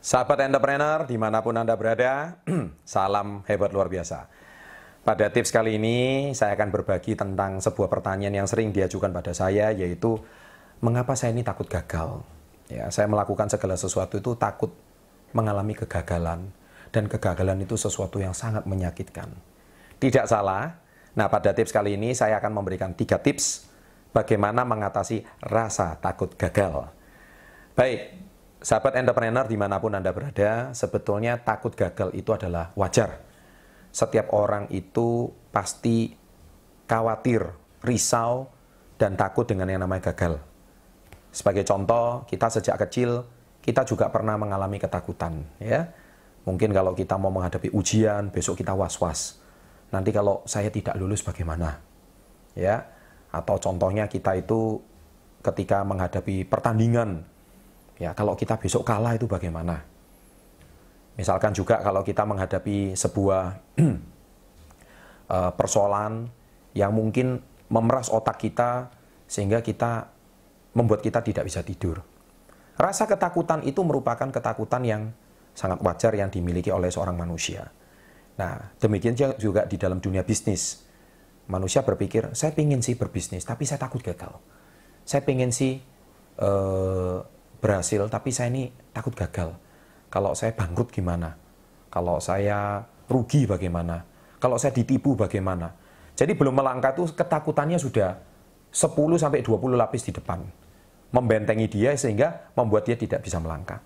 Sahabat entrepreneur, di mana pun Anda berada, salam hebat luar biasa. Pada tips kali ini, saya akan berbagi tentang sebuah pertanyaan yang sering diajukan pada saya, yaitu mengapa saya ini takut gagal? Ya, saya melakukan segala sesuatu itu takut mengalami kegagalan, dan kegagalan itu sesuatu yang sangat menyakitkan. Tidak salah. Nah, pada tips kali ini saya akan memberikan tiga tips bagaimana mengatasi rasa takut gagal. Baik, Sahabat entrepreneur di mana pun Anda berada, sebetulnya takut gagal itu adalah wajar. Setiap orang itu pasti khawatir, risau, dan takut dengan yang namanya gagal. Sebagai contoh, kita sejak kecil, kita juga pernah mengalami ketakutan. ya. Mungkin kalau kita mau menghadapi ujian, besok kita was-was. Nanti kalau saya tidak lulus bagaimana? Ya, atau contohnya kita itu ketika menghadapi pertandingan, Ya, kalau kita besok kalah itu bagaimana? Misalkan juga kalau kita menghadapi sebuah eh, persoalan yang mungkin memeras otak kita sehingga kita membuat kita tidak bisa tidur. Rasa ketakutan itu merupakan ketakutan yang sangat wajar yang dimiliki oleh seorang manusia. Nah, demikian juga di dalam dunia bisnis. Manusia berpikir, saya ingin sih berbisnis, tapi saya takut gagal. Saya ingin sih uh, berhasil, tapi saya ini takut gagal. Kalau saya bangkrut gimana? Kalau saya rugi bagaimana? Kalau saya ditipu bagaimana? Jadi belum melangkah itu ketakutannya sudah 10 sampai 20 lapis di depan. Membentengi dia sehingga membuat dia tidak bisa melangkah.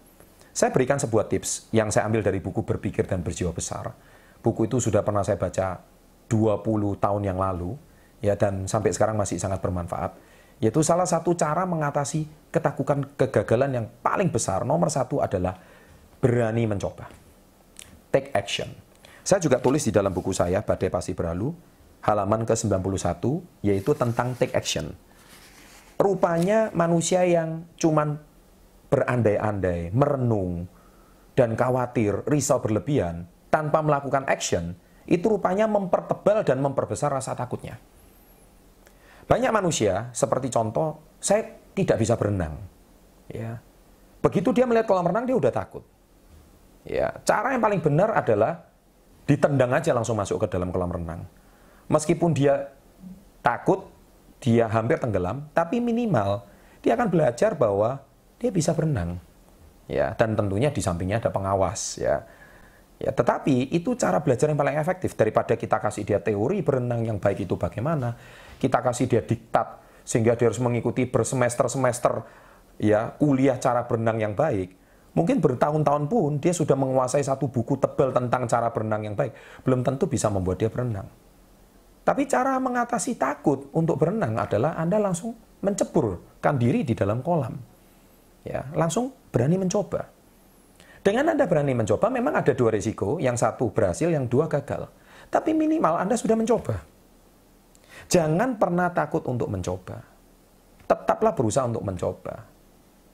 Saya berikan sebuah tips yang saya ambil dari buku Berpikir dan Berjiwa Besar. Buku itu sudah pernah saya baca 20 tahun yang lalu ya dan sampai sekarang masih sangat bermanfaat yaitu salah satu cara mengatasi ketakutan kegagalan yang paling besar. Nomor satu adalah berani mencoba. Take action. Saya juga tulis di dalam buku saya, Badai Pasti Berlalu, halaman ke-91, yaitu tentang take action. Rupanya manusia yang cuman berandai-andai, merenung, dan khawatir, risau berlebihan, tanpa melakukan action, itu rupanya mempertebal dan memperbesar rasa takutnya. Banyak manusia, seperti contoh, saya tidak bisa berenang. Ya. Begitu dia melihat kolam renang, dia udah takut. Ya, cara yang paling benar adalah ditendang aja langsung masuk ke dalam kolam renang. Meskipun dia takut, dia hampir tenggelam, tapi minimal dia akan belajar bahwa dia bisa berenang. Ya, dan tentunya di sampingnya ada pengawas, ya. Ya, tetapi itu cara belajar yang paling efektif daripada kita kasih dia teori berenang yang baik itu bagaimana, kita kasih dia diktat sehingga dia harus mengikuti bersemester-semester ya kuliah cara berenang yang baik. Mungkin bertahun-tahun pun dia sudah menguasai satu buku tebal tentang cara berenang yang baik, belum tentu bisa membuat dia berenang. Tapi cara mengatasi takut untuk berenang adalah Anda langsung menceburkan diri di dalam kolam. Ya, langsung berani mencoba. Dengan Anda berani mencoba, memang ada dua risiko, yang satu berhasil, yang dua gagal. Tapi minimal Anda sudah mencoba. Jangan pernah takut untuk mencoba. Tetaplah berusaha untuk mencoba.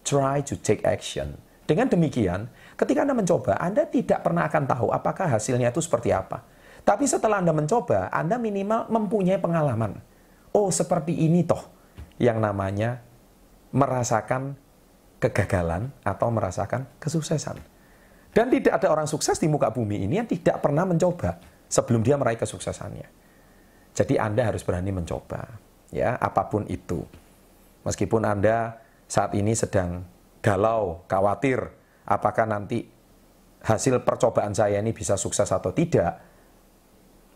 Try to take action. Dengan demikian, ketika Anda mencoba, Anda tidak pernah akan tahu apakah hasilnya itu seperti apa. Tapi setelah Anda mencoba, Anda minimal mempunyai pengalaman. Oh, seperti ini toh yang namanya merasakan kegagalan atau merasakan kesuksesan. Dan tidak ada orang sukses di muka bumi ini yang tidak pernah mencoba sebelum dia meraih kesuksesannya. Jadi Anda harus berani mencoba, ya apa pun itu. Meskipun Anda saat ini sedang galau, khawatir, apakah nanti hasil percobaan saya ini bisa sukses atau tidak,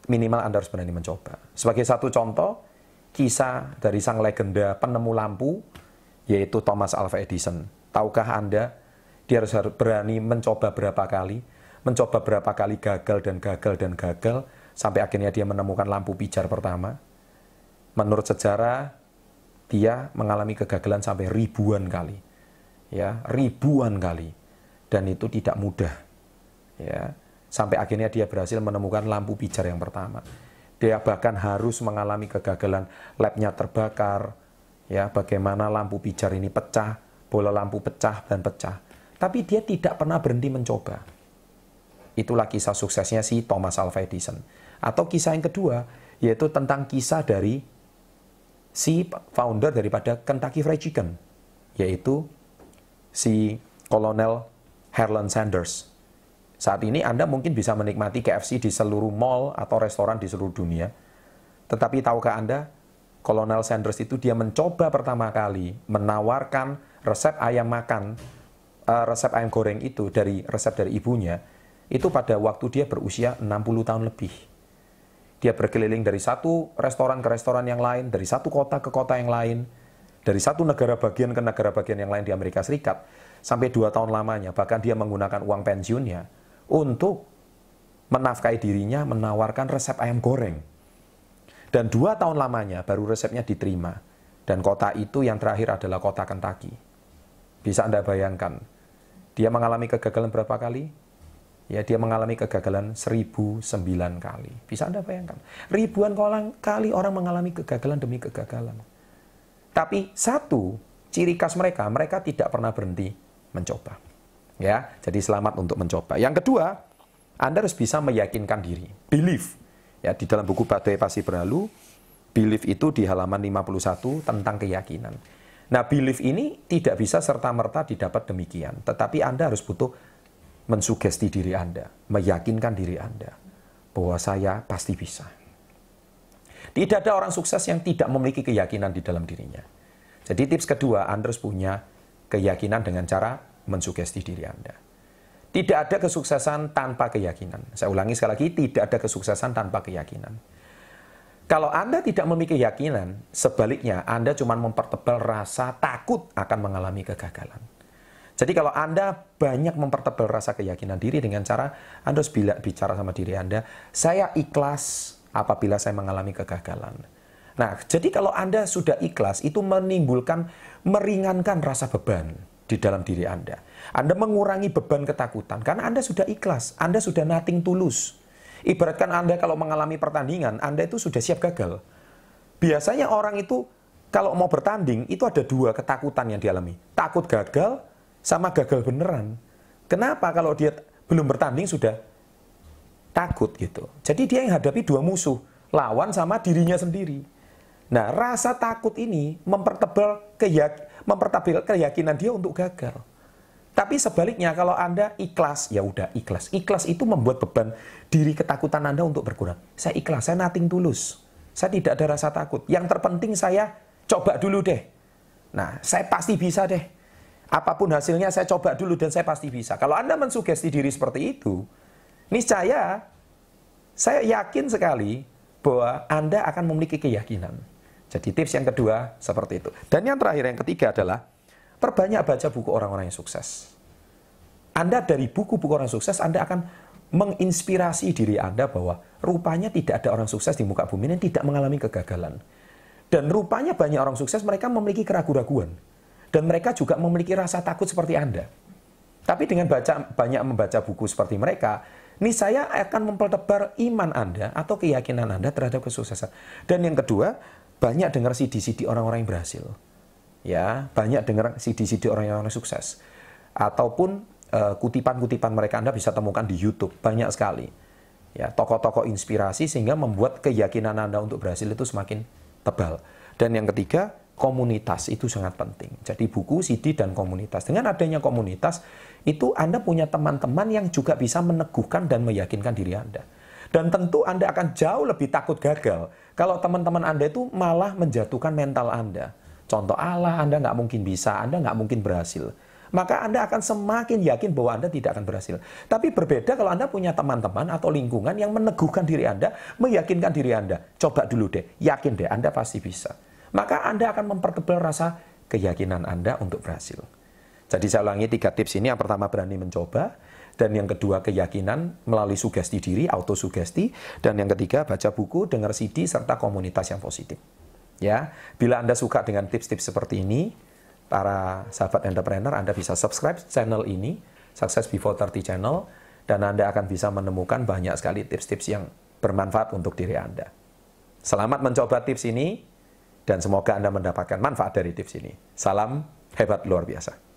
minimal Anda harus berani mencoba. Sebagai satu contoh, kisah dari sang legenda penemu lampu, yaitu Thomas Alva Edison. Tahukah Anda, dia harus berani mencoba berapa kali, mencoba berapa kali gagal dan gagal dan gagal, sampai akhirnya dia menemukan lampu pijar pertama. Menurut sejarah, dia mengalami kegagalan sampai ribuan kali. Ya, ribuan kali. Dan itu tidak mudah. Ya, sampai akhirnya dia berhasil menemukan lampu pijar yang pertama. Dia bahkan harus mengalami kegagalan, labnya terbakar, ya, bagaimana lampu pijar ini pecah, bola lampu pecah dan pecah. Tapi dia tidak pernah berhenti mencoba. Itulah kisah suksesnya si Thomas Alva Edison. Atau kisah yang kedua, yaitu tentang kisah dari si founder daripada Kentucky Fried Chicken, yaitu si Kolonel Harlan Sanders. Saat ini Anda mungkin bisa menikmati KFC di seluruh mall atau restoran di seluruh dunia. Tetapi tahukah Anda, Kolonel Sanders itu dia mencoba pertama kali menawarkan resep ayam makan, uh, resep ayam goreng itu dari resep dari ibunya, itu pada waktu dia berusia 60 tahun lebih. Dia berkeliling dari satu restoran ke restoran yang lain, dari satu kota ke kota yang lain, dari satu negara bagian ke negara bagian yang lain di Amerika Serikat, sampai dua tahun lamanya. Bahkan dia menggunakan uang pensiunnya untuk menafkahi dirinya menawarkan resep ayam goreng. Dan dua tahun lamanya baru resepnya diterima. Dan kota itu yang terakhir adalah kota Kentucky. Bisa Anda bayangkan, dia mengalami kegagalan berapa kali? Ya, dia mengalami kegagalan 1009 kali. Bisa Anda bayangkan? Ribuan kali orang mengalami kegagalan demi kegagalan. Tapi satu ciri khas mereka, mereka tidak pernah berhenti mencoba. Ya, jadi selamat untuk mencoba. Yang kedua, Anda harus bisa meyakinkan diri. Belief. Ya, di dalam buku Badai Pasti Berlalu, belief itu di halaman 51 tentang keyakinan. Nah, belief ini tidak bisa serta-merta didapat demikian, tetapi Anda harus butuh mensugesti diri Anda, meyakinkan diri Anda bahwa saya pasti bisa. Tidak ada orang sukses yang tidak memiliki keyakinan di dalam dirinya. Jadi tips kedua, Anda harus punya keyakinan dengan cara mensugesti diri Anda. Tidak ada kesuksesan tanpa keyakinan. Saya ulangi sekali lagi, tidak ada kesuksesan tanpa keyakinan. Kalau Anda tidak memiliki keyakinan, sebaliknya Anda cuma mempertebal rasa takut akan mengalami kegagalan. Jadi kalau Anda banyak mempertebal rasa keyakinan diri dengan cara Anda harus bicara sama diri Anda, saya ikhlas apabila saya mengalami kegagalan. Nah, jadi kalau Anda sudah ikhlas, itu menimbulkan, meringankan rasa beban di dalam diri Anda. Anda mengurangi beban ketakutan, karena Anda sudah ikhlas, Anda sudah nating tulus. Ibaratkan Anda kalau mengalami pertandingan, Anda itu sudah siap gagal. Biasanya orang itu kalau mau bertanding, itu ada dua ketakutan yang dialami. Takut gagal, sama gagal beneran. Kenapa kalau dia belum bertanding sudah takut gitu. Jadi dia yang hadapi dua musuh, lawan sama dirinya sendiri. Nah, rasa takut ini mempertebal keyak mempertebal keyakinan dia untuk gagal. Tapi sebaliknya kalau Anda ikhlas, ya udah ikhlas. Ikhlas itu membuat beban diri ketakutan Anda untuk berkurang. Saya ikhlas, saya nating tulus. Saya tidak ada rasa takut. Yang terpenting saya coba dulu deh. Nah, saya pasti bisa deh. Apa pun hasilnya saya coba dulu dan saya pasti bisa. Kalau Anda mensugesti diri seperti itu, niscaya saya yakin sekali bahwa Anda akan memiliki keyakinan. Jadi tips yang kedua seperti itu. Dan yang terakhir, yang ketiga adalah perbanyak baca buku orang-orang yang sukses. Anda dari buku-buku orang sukses, Anda akan menginspirasi diri Anda bahwa rupanya tidak ada orang sukses di muka bumi yang tidak mengalami kegagalan. Dan rupanya banyak orang sukses mereka memiliki keraguan-raguan dan mereka juga memiliki rasa takut seperti Anda. Tapi dengan baca banyak membaca buku seperti mereka, ini saya akan mempertebar iman Anda atau keyakinan Anda terhadap kesuksesan. Dan yang kedua, banyak dengar CD-CD orang-orang yang berhasil. Ya, banyak dengar CD-CD orang-orang yang sukses. Ataupun uh, kutipan-kutipan mereka Anda bisa temukan di YouTube, banyak sekali. Ya, tokoh-tokoh inspirasi sehingga membuat keyakinan Anda untuk berhasil itu semakin tebal. Dan yang ketiga, komunitas itu sangat penting. Jadi buku, CD, dan komunitas. Dengan adanya komunitas, itu Anda punya teman-teman yang juga bisa meneguhkan dan meyakinkan diri Anda. Dan tentu Anda akan jauh lebih takut gagal kalau teman-teman Anda itu malah menjatuhkan mental Anda. Contoh Allah, Anda nggak mungkin bisa, Anda nggak mungkin berhasil. Maka Anda akan semakin yakin bahwa Anda tidak akan berhasil. Tapi berbeda kalau Anda punya teman-teman atau lingkungan yang meneguhkan diri Anda, meyakinkan diri Anda. Coba dulu deh, yakin deh, Anda pasti bisa maka Anda akan mempertebal rasa keyakinan Anda untuk berhasil. Jadi saya ulangi tiga tips ini. Yang pertama berani mencoba, dan yang kedua keyakinan melalui sugesti diri, autosugesti, dan yang ketiga baca buku, dengar CD, serta komunitas yang positif. Ya, bila Anda suka dengan tips-tips seperti ini, para sahabat entrepreneur, Anda bisa subscribe channel ini, Success Before 30 Channel, dan Anda akan bisa menemukan banyak sekali tips-tips yang bermanfaat untuk diri Anda. Selamat mencoba tips ini dan semoga Anda mendapatkan manfaat dari tips ini. Salam hebat luar biasa.